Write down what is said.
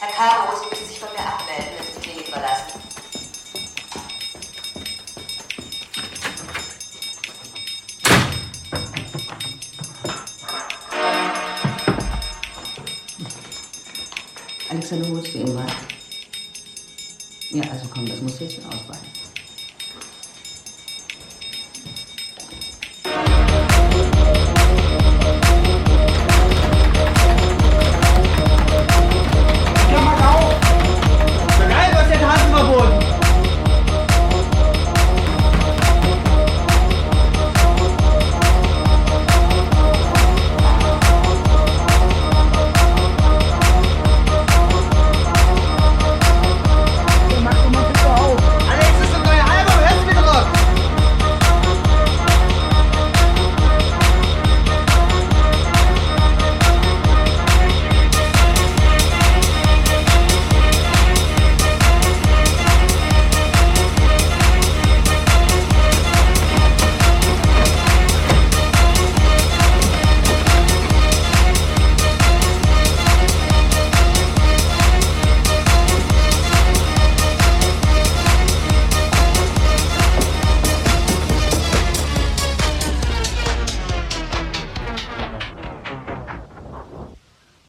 Herr Caro? Herr Sie müssen sich von mir abmelden, wenn Sie die Klinik verlassen. Alexander, holst du ihn mal? Ja, also komm, das muss jetzt schon ausbleiben.